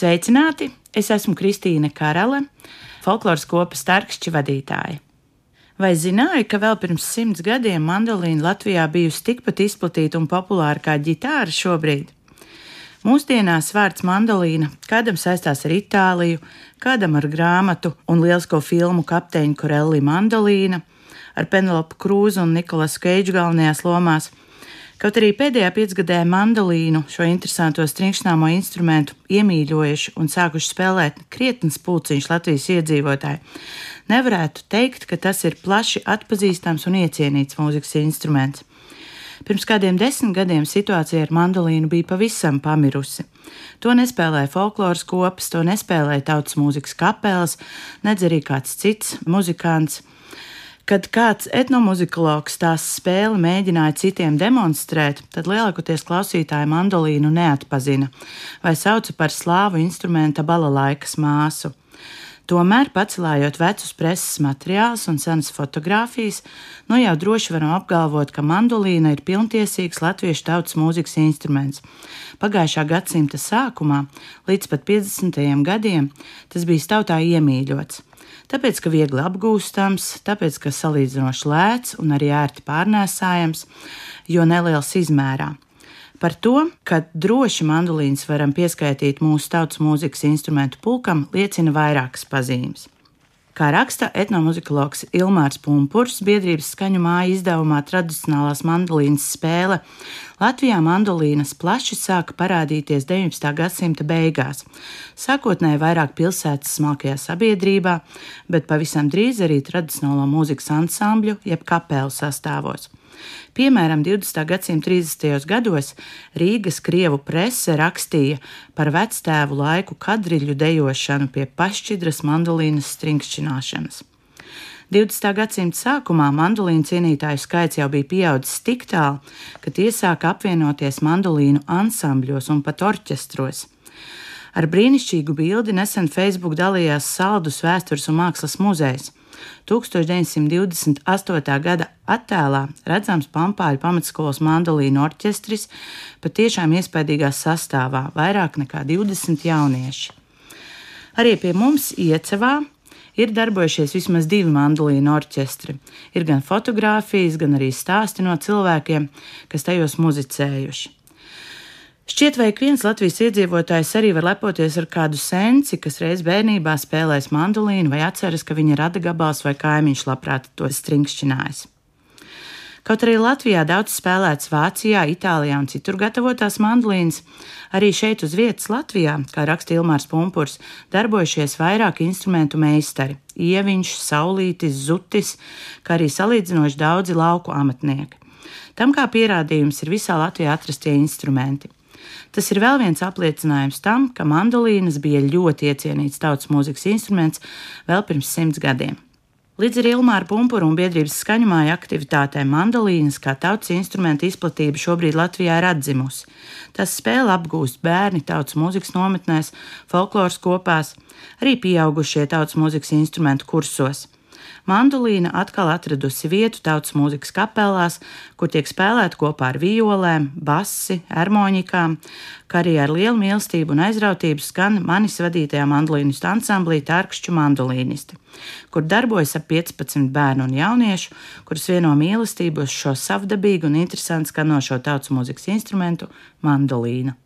Sveicināti! Es esmu Kristīne Karale, folkloras kopas starkšķi vadītāja. Vai zināja, ka vēl pirms simts gadiem mandolīna Latvijā bijusi tikpat izplatīta un populāra kā ģitāra šobrīd? Mūsdienās vārds mandolīna kādam saistās ar Itāliju, kādam ar grāmatu un lielisko filmu Kapteiņa Korelli Mandolīna, ar Penelopu Krūzu un Nikolasu Keidžu galvenajās lomās. Kaut arī pēdējā piecgadē mandolīnu, šo interesanto stringšņāmo instrumentu, iemīļojuši un sākuši spēlēt krietnes pulciņš Latvijas iedzīvotāji, nevarētu teikt, ka tas ir plaši atpazīstams un iecienīts mūzikas instruments. Pirms kādiem desmit gadiem situācija ar mandolīnu bija pavisam pamirusi. To nespēlēja folkloras kopas, to nespēlēja tautas mūzikas kapelas, nedz arī kāds cits muzikants. Kad kāds etnomuzikologs tās spēli mēģināja citiem demonstrēt, tad lielākoties klausītāji mandolīnu neatpazina vai sauca par slāvu instrumenta balalaikas māsu. Tomēr, pacelājot vecus preses materiālus un senas fotogrāfijas, nu jau droši varam apgalvot, ka mandolīna ir pilntiesīgs latviešu tautas mūzikas instruments. Pagājušā gadsimta sākumā, līdz pat 50. gadiem, tas bija tautā iemīļots. Tāpēc, ka viegli apgūstams, tāpēc, ka salīdzinoši lēts un arī ērti pārnēsājams, jo neliels izmērā. Par to, ka droši mandolīns varam pieskaitīt mūsu tautas mūzikas instrumentu pulkam, liecina vairākas pazīmes. Kā raksta etnomuzikologs Ilmārs Punkurs, biedrības skaņu māja izdevumā tradicionālās mandolīnas spēle, Latvijā mandolīnas plaši sāka parādīties 19. gadsimta beigās. Sākotnēji vairāk pilsētas smalkajā sabiedrībā, bet pavisam drīz arī tradicionālo mūzikas ansambļu jeb kapelu sastāvos. Piemēram, 20. gadsimta 30. gados Rīgas krievu prese rakstīja par vectēvu laiku kadriļu dejošanu pie pašķidras mandolīnas stringšķināšanas. 20. gadsimta sākumā mandolīnu cienītāju skaits jau bija pieaudzis tik tālu, ka tie sāka apvienoties mandolīnu ansambļos un pat orķestros. Ar brīnišķīgu bildi nesen Facebook dalījās Saldus vēstures un mākslas muzejs. 1928. gada attēlā redzams Pampāļu pamatskolas mandolīnu orķestris patiešām iespaidīgā sastāvā - vairāk nekā 20 jaunieši. Arī pie mums Iecevā ir darbojušies vismaz divi mandolīnu orķestri. Ir gan fotografijas, gan arī stāsti no cilvēkiem, kas tajos muzicējuši. Šķiet, vai ik viens Latvijas iedzīvotājs arī var lepoties ar kādu senci, kas reiz bērnībā spēlēs mandolīnu vai atceras, ka viņa rada gabals vai kaimiņš labprāt to stringšķinājis. Kaut arī Latvijā daudz spēlēts Vācijā, Itālijā un citur gatavotās mandolīnas, arī šeit uz vietas Latvijā, kā raksta Ilmārs Punkurs, darbojušies vairāk instrumentu meistari - ieviņš, saulītis, zutis, kā arī salīdzinoši daudzi lauku amatnieki. Tam kā pierādījums ir visā Latvijā atrastie instrumenti. Tas ir vēl viens apliecinājums tam, ka mandolīnas bija ļoti iecienīts tautas mūzikas instruments vēl pirms simts gadiem. Līdz ar Ilmāra Punkuru un biedrības skaņumāja aktivitātēm mandolīnas kā tautas instrumenta izplatība šobrīd Latvijā ir atzimusi. Tas spēle apgūst bērni tautas mūzikas nometnēs, folkloras kopās, arī pieaugušie tautas mūzikas instrumentu kursos. Mandolīna atkal atradusi vietu tautas mūzikas kapelās, kur tiek spēlēta kopā ar violēm, basi, harmonikām, kā arī ar lielu mīlestību un aizrautību skan manis vadītajā mandolīnistu ansamblī Tārkšķu mandolīnisti, kur darbojas ap 15 bērnu un jauniešu, kurus vieno mīlestību uz šo savdabīgu un interesantu skanošo tautas mūzikas instrumentu - mandolīnu.